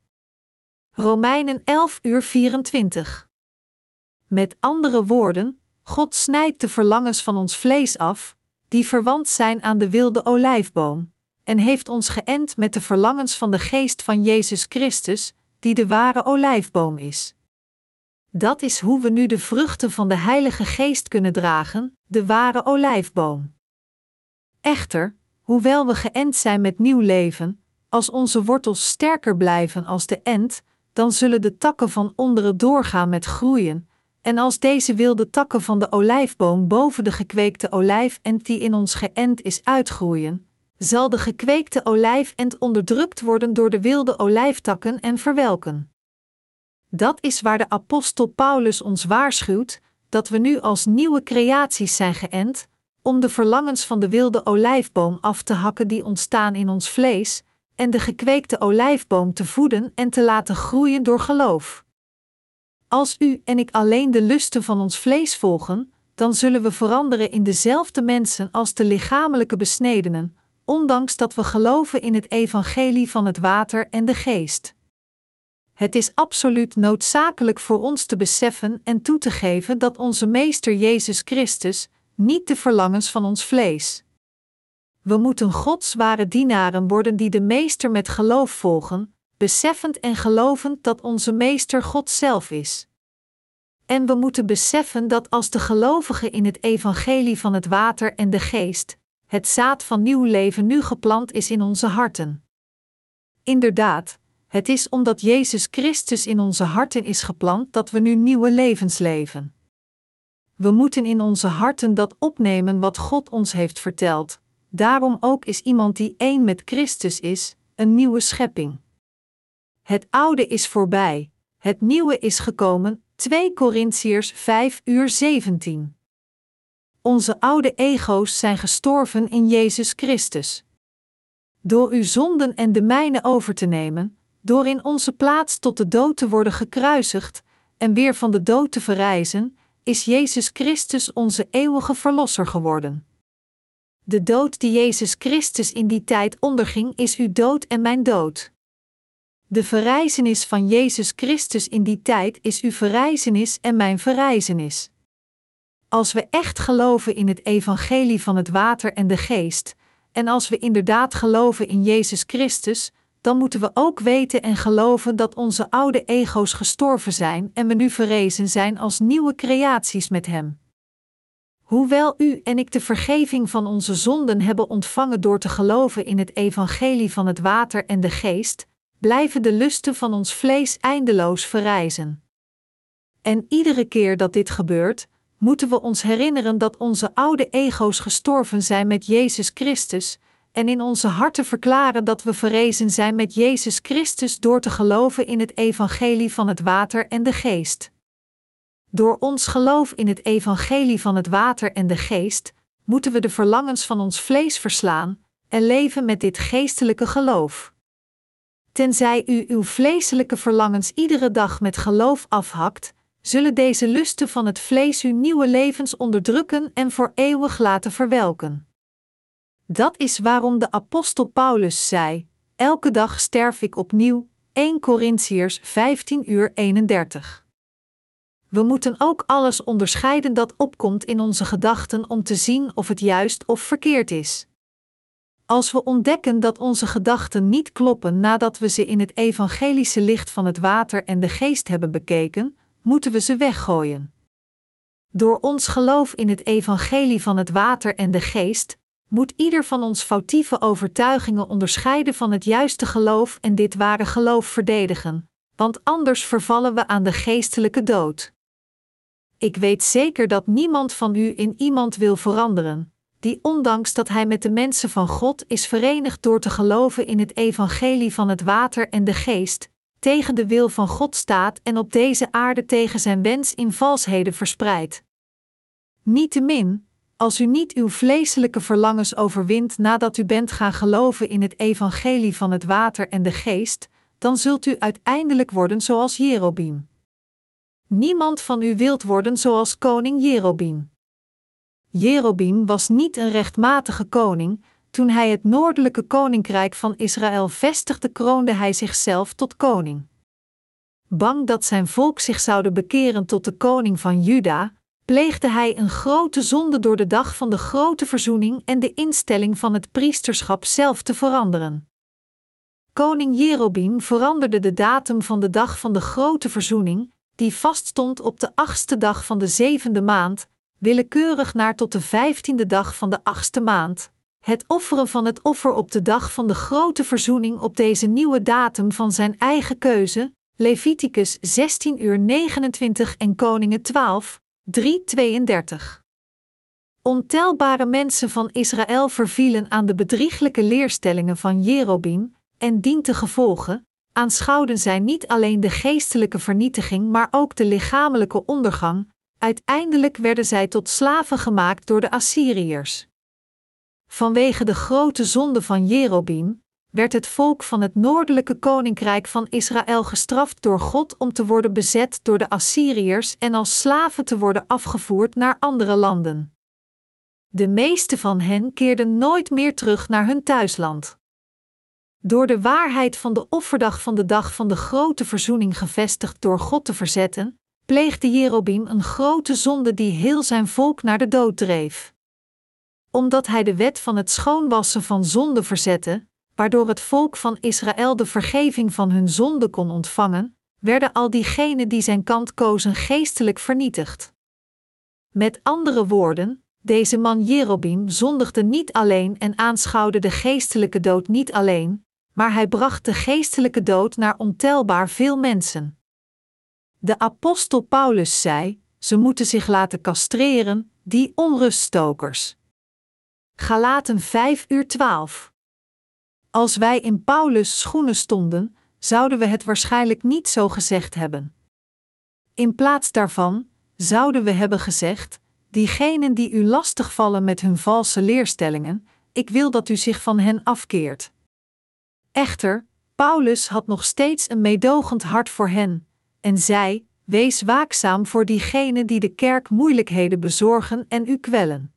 Romeinen 11 uur 24. Met andere woorden, God snijdt de verlangens van ons vlees af, die verwant zijn aan de wilde olijfboom, en heeft ons geënt met de verlangens van de geest van Jezus Christus, die de ware olijfboom is. Dat is hoe we nu de vruchten van de Heilige Geest kunnen dragen, de ware olijfboom. Echter, hoewel we geënt zijn met nieuw leven, als onze wortels sterker blijven als de ent, dan zullen de takken van onderen doorgaan met groeien, en als deze wilde takken van de olijfboom boven de gekweekte olijfent die in ons geënt is uitgroeien, zal de gekweekte olijfent onderdrukt worden door de wilde olijftakken en verwelken. Dat is waar de apostel Paulus ons waarschuwt dat we nu als nieuwe creaties zijn geënt, om de verlangens van de wilde olijfboom af te hakken die ontstaan in ons vlees, en de gekweekte olijfboom te voeden en te laten groeien door geloof. Als u en ik alleen de lusten van ons vlees volgen, dan zullen we veranderen in dezelfde mensen als de lichamelijke besnedenen, ondanks dat we geloven in het evangelie van het water en de geest. Het is absoluut noodzakelijk voor ons te beseffen en toe te geven dat onze Meester Jezus Christus niet de verlangens van ons vlees. We moeten Gods ware dienaren worden die de Meester met geloof volgen, beseffend en gelovend dat onze Meester God zelf is. En we moeten beseffen dat als de gelovigen in het evangelie van het water en de geest, het zaad van nieuw leven nu geplant is in onze harten. Inderdaad, het is omdat Jezus Christus in onze harten is geplant dat we nu nieuwe levens leven. We moeten in onze harten dat opnemen wat God ons heeft verteld. Daarom ook is iemand die één met Christus is, een nieuwe schepping. Het oude is voorbij, het nieuwe is gekomen. 2 Korintiërs 5 uur 17. Onze oude ego's zijn gestorven in Jezus Christus. Door uw zonden en de mijne over te nemen, door in onze plaats tot de dood te worden gekruisigd en weer van de dood te verrijzen, is Jezus Christus onze eeuwige Verlosser geworden. De dood die Jezus Christus in die tijd onderging, is uw dood en mijn dood. De verrijzenis van Jezus Christus in die tijd is uw verrijzenis en mijn verrijzenis. Als we echt geloven in het evangelie van het water en de geest, en als we inderdaad geloven in Jezus Christus, dan moeten we ook weten en geloven dat onze oude ego's gestorven zijn en we nu verrezen zijn als nieuwe creaties met Hem. Hoewel u en ik de vergeving van onze zonden hebben ontvangen door te geloven in het evangelie van het water en de geest, blijven de lusten van ons vlees eindeloos verrijzen. En iedere keer dat dit gebeurt, moeten we ons herinneren dat onze oude ego's gestorven zijn met Jezus Christus, en in onze harten verklaren dat we verrezen zijn met Jezus Christus door te geloven in het evangelie van het water en de geest. Door ons geloof in het evangelie van het water en de geest, moeten we de verlangens van ons vlees verslaan, en leven met dit geestelijke geloof. Tenzij u uw vleeselijke verlangens iedere dag met geloof afhakt, zullen deze lusten van het vlees uw nieuwe levens onderdrukken en voor eeuwig laten verwelken. Dat is waarom de apostel Paulus zei: Elke dag sterf ik opnieuw. 1 Corinthiërs 15 uur 31. We moeten ook alles onderscheiden dat opkomt in onze gedachten om te zien of het juist of verkeerd is. Als we ontdekken dat onze gedachten niet kloppen nadat we ze in het evangelische licht van het water en de geest hebben bekeken, moeten we ze weggooien. Door ons geloof in het evangelie van het water en de geest, moet ieder van ons foutieve overtuigingen onderscheiden van het juiste geloof en dit ware geloof verdedigen, want anders vervallen we aan de geestelijke dood. Ik weet zeker dat niemand van u in iemand wil veranderen, die ondanks dat hij met de mensen van God is verenigd door te geloven in het evangelie van het water en de geest, tegen de wil van God staat en op deze aarde tegen zijn wens in valsheden verspreidt. Niettemin, als u niet uw vleeselijke verlangens overwint nadat u bent gaan geloven in het evangelie van het water en de geest, dan zult u uiteindelijk worden zoals Jerobim. Niemand van u wilt worden zoals koning Jerobim. Jerobim was niet een rechtmatige koning, toen hij het noordelijke koninkrijk van Israël vestigde, kroonde hij zichzelf tot koning. Bang dat zijn volk zich zouden bekeren tot de koning van Juda, pleegde hij een grote zonde door de dag van de grote verzoening en de instelling van het priesterschap zelf te veranderen. Koning Jerobim veranderde de datum van de dag van de grote verzoening, die vaststond op de achtste dag van de zevende maand, willekeurig naar tot de vijftiende dag van de achtste maand. Het offeren van het offer op de dag van de grote verzoening op deze nieuwe datum van zijn eigen keuze, Leviticus 16 uur 29 en Koningen 12, 3:32. Ontelbare mensen van Israël vervielen aan de bedrieglijke leerstellingen van Jerobim, en dientengevolge aanschouwden zij niet alleen de geestelijke vernietiging, maar ook de lichamelijke ondergang. Uiteindelijk werden zij tot slaven gemaakt door de Assyriërs. Vanwege de grote zonde van Jerobim werd het volk van het noordelijke koninkrijk van Israël gestraft door God om te worden bezet door de Assyriërs en als slaven te worden afgevoerd naar andere landen. De meeste van hen keerden nooit meer terug naar hun thuisland. Door de waarheid van de offerdag van de dag van de grote verzoening gevestigd door God te verzetten, pleegde Jerobim een grote zonde die heel zijn volk naar de dood dreef. Omdat hij de wet van het schoonwassen van zonde verzette, waardoor het volk van Israël de vergeving van hun zonde kon ontvangen, werden al diegenen die zijn kant kozen geestelijk vernietigd. Met andere woorden, deze man Jerobim zondigde niet alleen en aanschouwde de geestelijke dood niet alleen, maar hij bracht de geestelijke dood naar ontelbaar veel mensen. De apostel Paulus zei: ze moeten zich laten castreren, die onruststokers. Galaten 5 uur 12. Als wij in Paulus' schoenen stonden, zouden we het waarschijnlijk niet zo gezegd hebben. In plaats daarvan zouden we hebben gezegd: diegenen die u lastigvallen met hun valse leerstellingen, ik wil dat u zich van hen afkeert. Echter, Paulus had nog steeds een meedogend hart voor hen, en zei: Wees waakzaam voor diegenen die de kerk moeilijkheden bezorgen en u kwellen.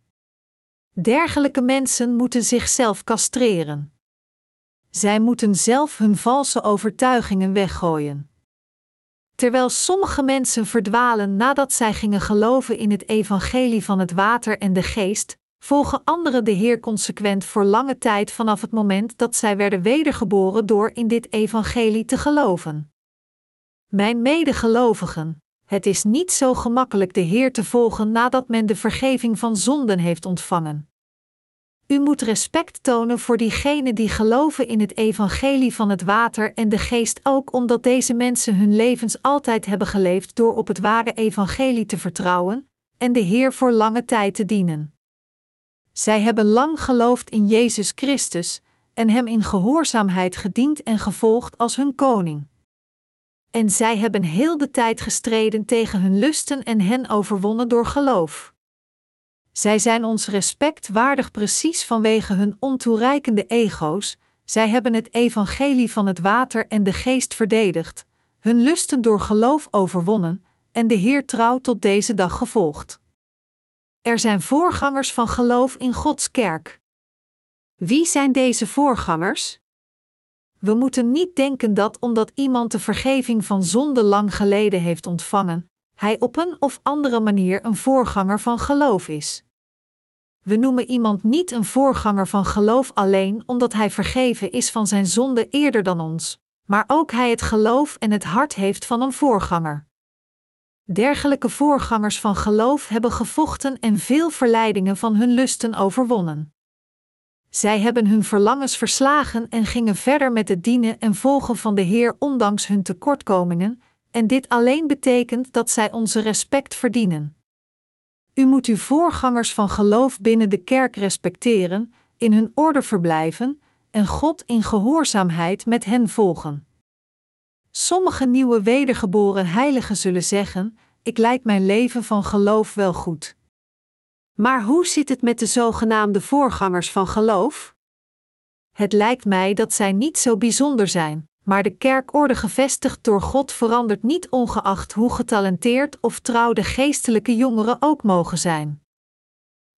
Dergelijke mensen moeten zichzelf castreren. Zij moeten zelf hun valse overtuigingen weggooien. Terwijl sommige mensen verdwalen nadat zij gingen geloven in het evangelie van het water en de geest, volgen anderen de Heer consequent voor lange tijd vanaf het moment dat zij werden wedergeboren door in dit evangelie te geloven. Mijn medegelovigen, het is niet zo gemakkelijk de Heer te volgen nadat men de vergeving van zonden heeft ontvangen. U moet respect tonen voor diegenen die geloven in het evangelie van het water en de geest ook omdat deze mensen hun levens altijd hebben geleefd door op het ware evangelie te vertrouwen en de Heer voor lange tijd te dienen. Zij hebben lang geloofd in Jezus Christus en Hem in gehoorzaamheid gediend en gevolgd als hun koning. En zij hebben heel de tijd gestreden tegen hun lusten en hen overwonnen door geloof. Zij zijn ons respect waardig precies vanwege hun ontoereikende ego's, zij hebben het evangelie van het water en de geest verdedigd, hun lusten door geloof overwonnen en de Heer trouw tot deze dag gevolgd. Er zijn voorgangers van geloof in Gods kerk. Wie zijn deze voorgangers? We moeten niet denken dat omdat iemand de vergeving van zonde lang geleden heeft ontvangen, hij op een of andere manier een voorganger van geloof is. We noemen iemand niet een voorganger van geloof alleen omdat hij vergeven is van zijn zonde eerder dan ons, maar ook hij het geloof en het hart heeft van een voorganger. Dergelijke voorgangers van geloof hebben gevochten en veel verleidingen van hun lusten overwonnen. Zij hebben hun verlangens verslagen en gingen verder met het dienen en volgen van de Heer ondanks hun tekortkomingen, en dit alleen betekent dat zij onze respect verdienen. U moet uw voorgangers van geloof binnen de kerk respecteren, in hun orde verblijven en God in gehoorzaamheid met hen volgen. Sommige nieuwe wedergeboren heiligen zullen zeggen: Ik leid mijn leven van geloof wel goed. Maar hoe zit het met de zogenaamde voorgangers van geloof? Het lijkt mij dat zij niet zo bijzonder zijn, maar de kerkorde gevestigd door God verandert niet ongeacht hoe getalenteerd of trouw de geestelijke jongeren ook mogen zijn.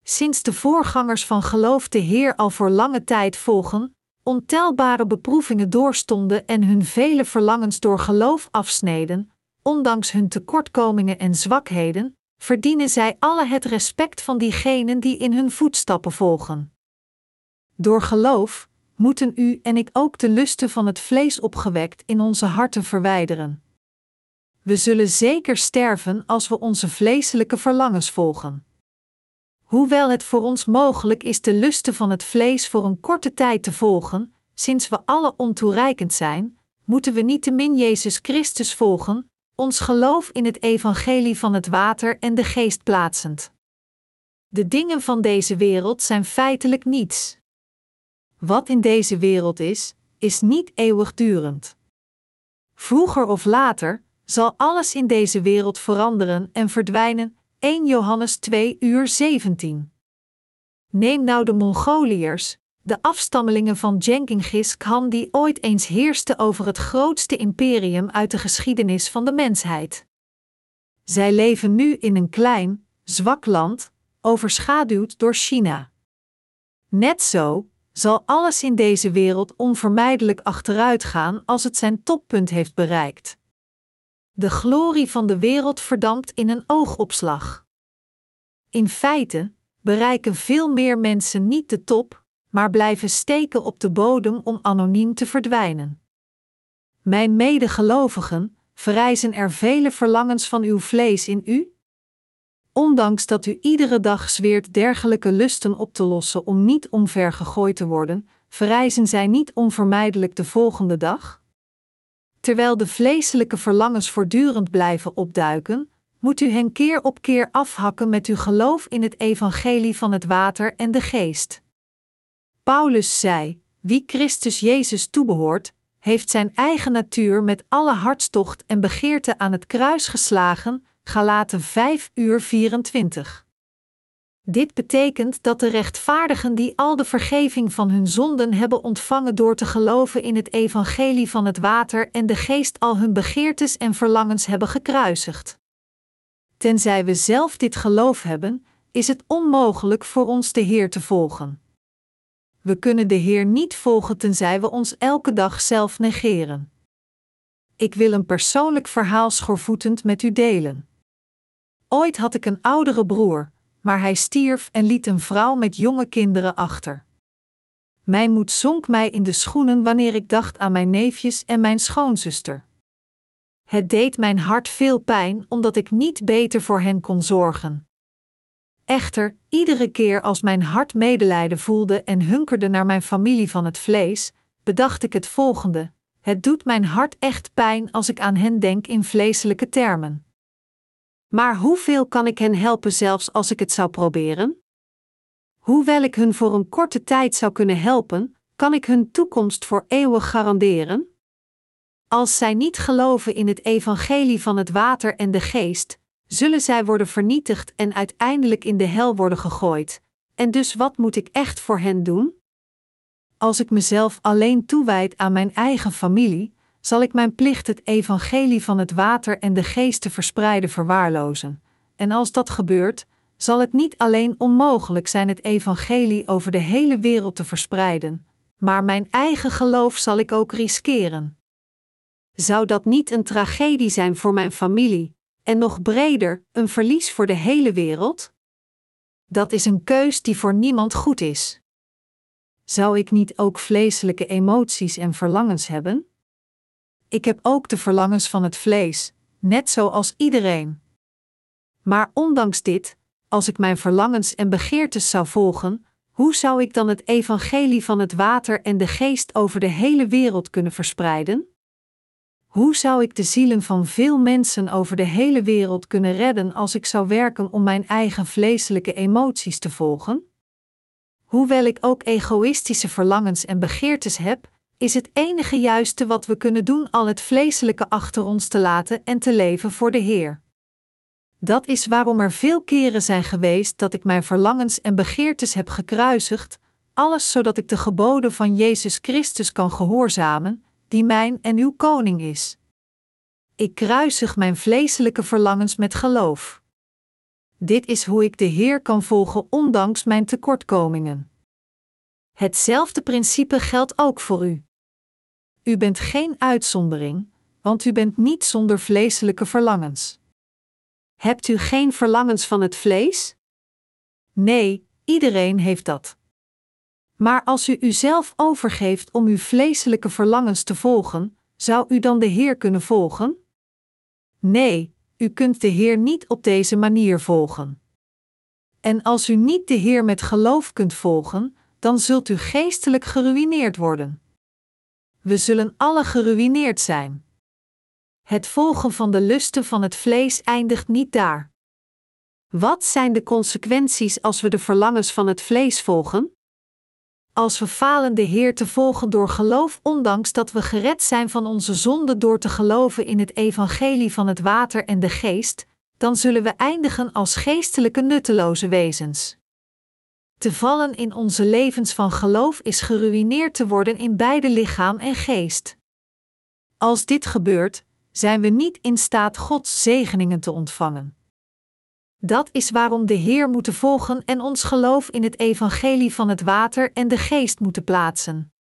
Sinds de voorgangers van geloof de Heer al voor lange tijd volgen, ontelbare beproevingen doorstonden en hun vele verlangens door geloof afsneden, ondanks hun tekortkomingen en zwakheden, verdienen zij alle het respect van diegenen die in hun voetstappen volgen. Door geloof moeten u en ik ook de lusten van het vlees opgewekt in onze harten verwijderen. We zullen zeker sterven als we onze vleeselijke verlangens volgen. Hoewel het voor ons mogelijk is de lusten van het vlees voor een korte tijd te volgen, sinds we alle ontoereikend zijn, moeten we niettemin Jezus Christus volgen, ons geloof in het evangelie van het water en de geest plaatsend. De dingen van deze wereld zijn feitelijk niets. Wat in deze wereld is, is niet eeuwigdurend. Vroeger of later zal alles in deze wereld veranderen en verdwijnen. 1 Johannes 2 uur 17. Neem nou de Mongoliërs, de afstammelingen van Genghis Khan die ooit eens heerste over het grootste imperium uit de geschiedenis van de mensheid. Zij leven nu in een klein, zwak land, overschaduwd door China. Net zo zal alles in deze wereld onvermijdelijk achteruit gaan als het zijn toppunt heeft bereikt. De glorie van de wereld verdampt in een oogopslag. In feite bereiken veel meer mensen niet de top, maar blijven steken op de bodem om anoniem te verdwijnen. Mijn medegelovigen, verrijzen er vele verlangens van uw vlees in u? Ondanks dat u iedere dag zweert dergelijke lusten op te lossen om niet omver gegooid te worden, verrijzen zij niet onvermijdelijk de volgende dag? Terwijl de vleeselijke verlangens voortdurend blijven opduiken, moet u hen keer op keer afhakken met uw geloof in het evangelie van het water en de geest. Paulus zei: Wie Christus Jezus toebehoort, heeft zijn eigen natuur met alle hartstocht en begeerte aan het kruis geslagen, Galaten 5 uur 24. Dit betekent dat de rechtvaardigen die al de vergeving van hun zonden hebben ontvangen door te geloven in het evangelie van het water en de geest al hun begeertes en verlangens hebben gekruisigd. Tenzij we zelf dit geloof hebben, is het onmogelijk voor ons de Heer te volgen. We kunnen de Heer niet volgen tenzij we ons elke dag zelf negeren. Ik wil een persoonlijk verhaal schoorvoetend met u delen. Ooit had ik een oudere broer, maar hij stierf en liet een vrouw met jonge kinderen achter. Mijn moed zonk mij in de schoenen wanneer ik dacht aan mijn neefjes en mijn schoonzuster. Het deed mijn hart veel pijn omdat ik niet beter voor hen kon zorgen. Echter, iedere keer als mijn hart medelijden voelde en hunkerde naar mijn familie van het vlees, bedacht ik het volgende: Het doet mijn hart echt pijn als ik aan hen denk in vleeselijke termen. Maar hoeveel kan ik hen helpen zelfs als ik het zou proberen? Hoewel ik hun voor een korte tijd zou kunnen helpen, kan ik hun toekomst voor eeuwig garanderen? Als zij niet geloven in het evangelie van het water en de geest, zullen zij worden vernietigd en uiteindelijk in de hel worden gegooid. En dus wat moet ik echt voor hen doen? Als ik mezelf alleen toewijd aan mijn eigen familie, zal ik mijn plicht het evangelie van het water en de geest te verspreiden verwaarlozen. En als dat gebeurt, zal het niet alleen onmogelijk zijn het evangelie over de hele wereld te verspreiden, maar mijn eigen geloof zal ik ook riskeren. Zou dat niet een tragedie zijn voor mijn familie, en nog breder, een verlies voor de hele wereld? Dat is een keus die voor niemand goed is. Zou ik niet ook vleeselijke emoties en verlangens hebben? Ik heb ook de verlangens van het vlees, net zoals iedereen. Maar ondanks dit, als ik mijn verlangens en begeertes zou volgen, hoe zou ik dan het evangelie van het water en de geest over de hele wereld kunnen verspreiden? Hoe zou ik de zielen van veel mensen over de hele wereld kunnen redden als ik zou werken om mijn eigen vleeselijke emoties te volgen? Hoewel ik ook egoïstische verlangens en begeertes heb, is het enige juiste wat we kunnen doen al het vleeselijke achter ons te laten en te leven voor de Heer. Dat is waarom er veel keren zijn geweest dat ik mijn verlangens en begeertes heb gekruisigd, alles zodat ik de geboden van Jezus Christus kan gehoorzamen, die mijn en uw koning is. Ik kruisig mijn vleeselijke verlangens met geloof. Dit is hoe ik de Heer kan volgen ondanks mijn tekortkomingen. Hetzelfde principe geldt ook voor u. U bent geen uitzondering, want u bent niet zonder vleeselijke verlangens. Hebt u geen verlangens van het vlees? Nee, iedereen heeft dat. Maar als u uzelf overgeeft om uw vleeselijke verlangens te volgen, zou u dan de Heer kunnen volgen? Nee, u kunt de Heer niet op deze manier volgen. En als u niet de Heer met geloof kunt volgen, dan zult u geestelijk geruïneerd worden. We zullen alle geruïneerd zijn. Het volgen van de lusten van het vlees eindigt niet daar. Wat zijn de consequenties als we de verlangens van het vlees volgen? Als we falen de Heer te volgen door geloof, ondanks dat we gered zijn van onze zonde door te geloven in het evangelie van het water en de geest, dan zullen we eindigen als geestelijke nutteloze wezens. Te vallen in onze levens van geloof is geruïneerd te worden in beide lichaam en geest. Als dit gebeurt, zijn we niet in staat Gods zegeningen te ontvangen. Dat is waarom de Heer moeten volgen en ons geloof in het evangelie van het water en de geest moeten plaatsen.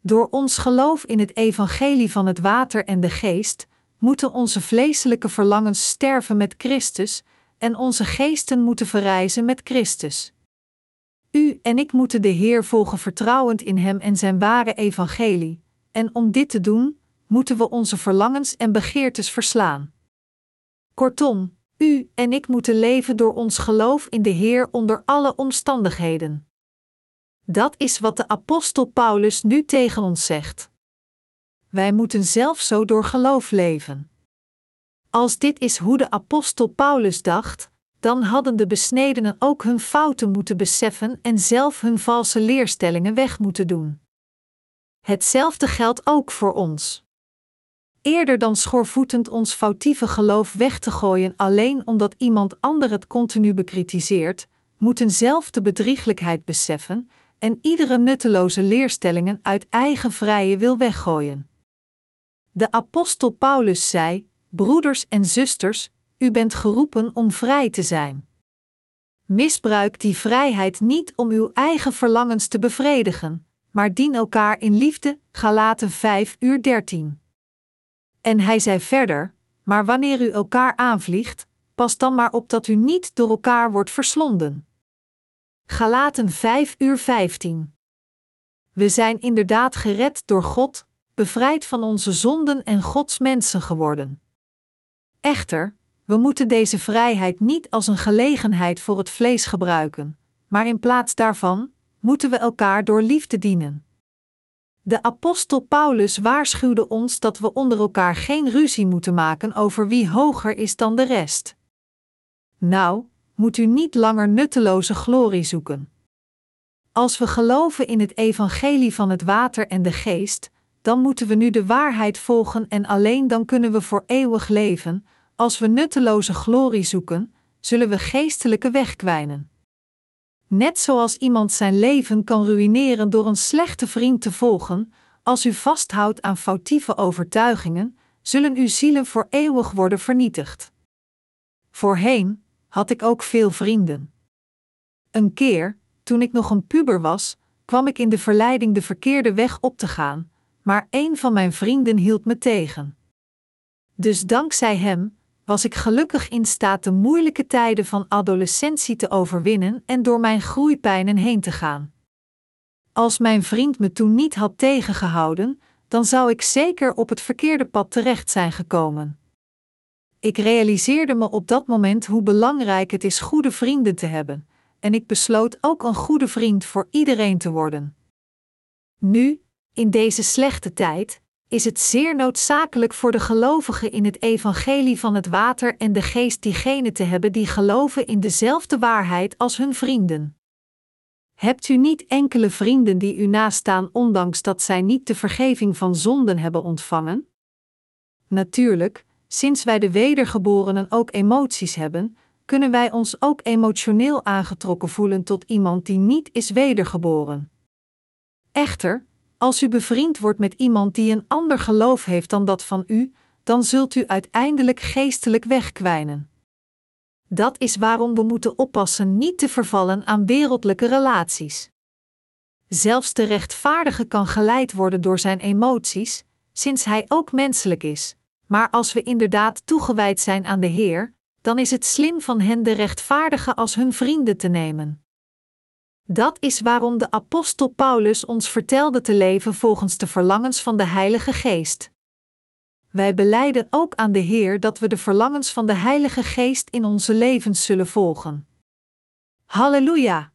Door ons geloof in het evangelie van het water en de geest moeten onze vleeselijke verlangens sterven met Christus en onze geesten moeten verrijzen met Christus. U en ik moeten de Heer volgen vertrouwend in Hem en Zijn ware evangelie, en om dit te doen, moeten we onze verlangens en begeertes verslaan. Kortom, u en ik moeten leven door ons geloof in de Heer onder alle omstandigheden. Dat is wat de apostel Paulus nu tegen ons zegt. Wij moeten zelf zo door geloof leven. Als dit is hoe de apostel Paulus dacht, dan hadden de besnedenen ook hun fouten moeten beseffen en zelf hun valse leerstellingen weg moeten doen. Hetzelfde geldt ook voor ons. Eerder dan schoorvoetend ons foutieve geloof weg te gooien alleen omdat iemand ander het continu bekritiseert, moeten zelf de bedrieglijkheid beseffen en iedere nutteloze leerstellingen uit eigen vrije wil weggooien. De apostel Paulus zei: Broeders en zusters, u bent geroepen om vrij te zijn. Misbruik die vrijheid niet om uw eigen verlangens te bevredigen, maar dien elkaar in liefde. Galaten 5 uur 13. En hij zei verder: Maar wanneer u elkaar aanvliegt, pas dan maar op dat u niet door elkaar wordt verslonden. Galaten 5 uur 15. We zijn inderdaad gered door God, bevrijd van onze zonden en Gods mensen geworden. Echter, we moeten deze vrijheid niet als een gelegenheid voor het vlees gebruiken, maar in plaats daarvan moeten we elkaar door liefde dienen. De apostel Paulus waarschuwde ons dat we onder elkaar geen ruzie moeten maken over wie hoger is dan de rest. Nou, moet u niet langer nutteloze glorie zoeken. Als we geloven in het evangelie van het water en de geest, dan moeten we nu de waarheid volgen en alleen dan kunnen we voor eeuwig leven, Als we nutteloze glorie zoeken, zullen we geestelijke weg kwijnen. Net zoals iemand zijn leven kan ruïneren door een slechte vriend te volgen, als u vasthoudt aan foutieve overtuigingen, zullen uw zielen voor eeuwig worden vernietigd. Voorheen had ik ook veel vrienden. Een keer, toen ik nog een puber was, kwam ik in de verleiding de verkeerde weg op te gaan, maar een van mijn vrienden hield me tegen. Dus dankzij hem was ik gelukkig in staat de moeilijke tijden van adolescentie te overwinnen en door mijn groeipijnen heen te gaan. Als mijn vriend me toen niet had tegengehouden, dan zou ik zeker op het verkeerde pad terecht zijn gekomen. Ik realiseerde me op dat moment hoe belangrijk het is goede vrienden te hebben, en ik besloot ook een goede vriend voor iedereen te worden. Nu, in deze slechte tijd, is het zeer noodzakelijk voor de gelovigen in het evangelie van het water en de geest diegenen te hebben die geloven in dezelfde waarheid als hun vrienden. Hebt u niet enkele vrienden die u nastaan ondanks dat zij niet de vergeving van zonden hebben ontvangen? Natuurlijk, sinds wij de wedergeborenen ook emoties hebben, kunnen wij ons ook emotioneel aangetrokken voelen tot iemand die niet is wedergeboren. Echter, als u bevriend wordt met iemand die een ander geloof heeft dan dat van u, dan zult u uiteindelijk geestelijk wegkwijnen. Dat is waarom we moeten oppassen niet te vervallen aan wereldlijke relaties. Zelfs de rechtvaardige kan geleid worden door zijn emoties, sinds hij ook menselijk is. Maar als we inderdaad toegewijd zijn aan de Heer, dan is het slim van hen de rechtvaardigen als hun vrienden te nemen. Dat is waarom de apostel Paulus ons vertelde te leven volgens de verlangens van de Heilige Geest. Wij beleiden ook aan de Heer dat we de verlangens van de Heilige Geest in onze levens zullen volgen. Halleluja!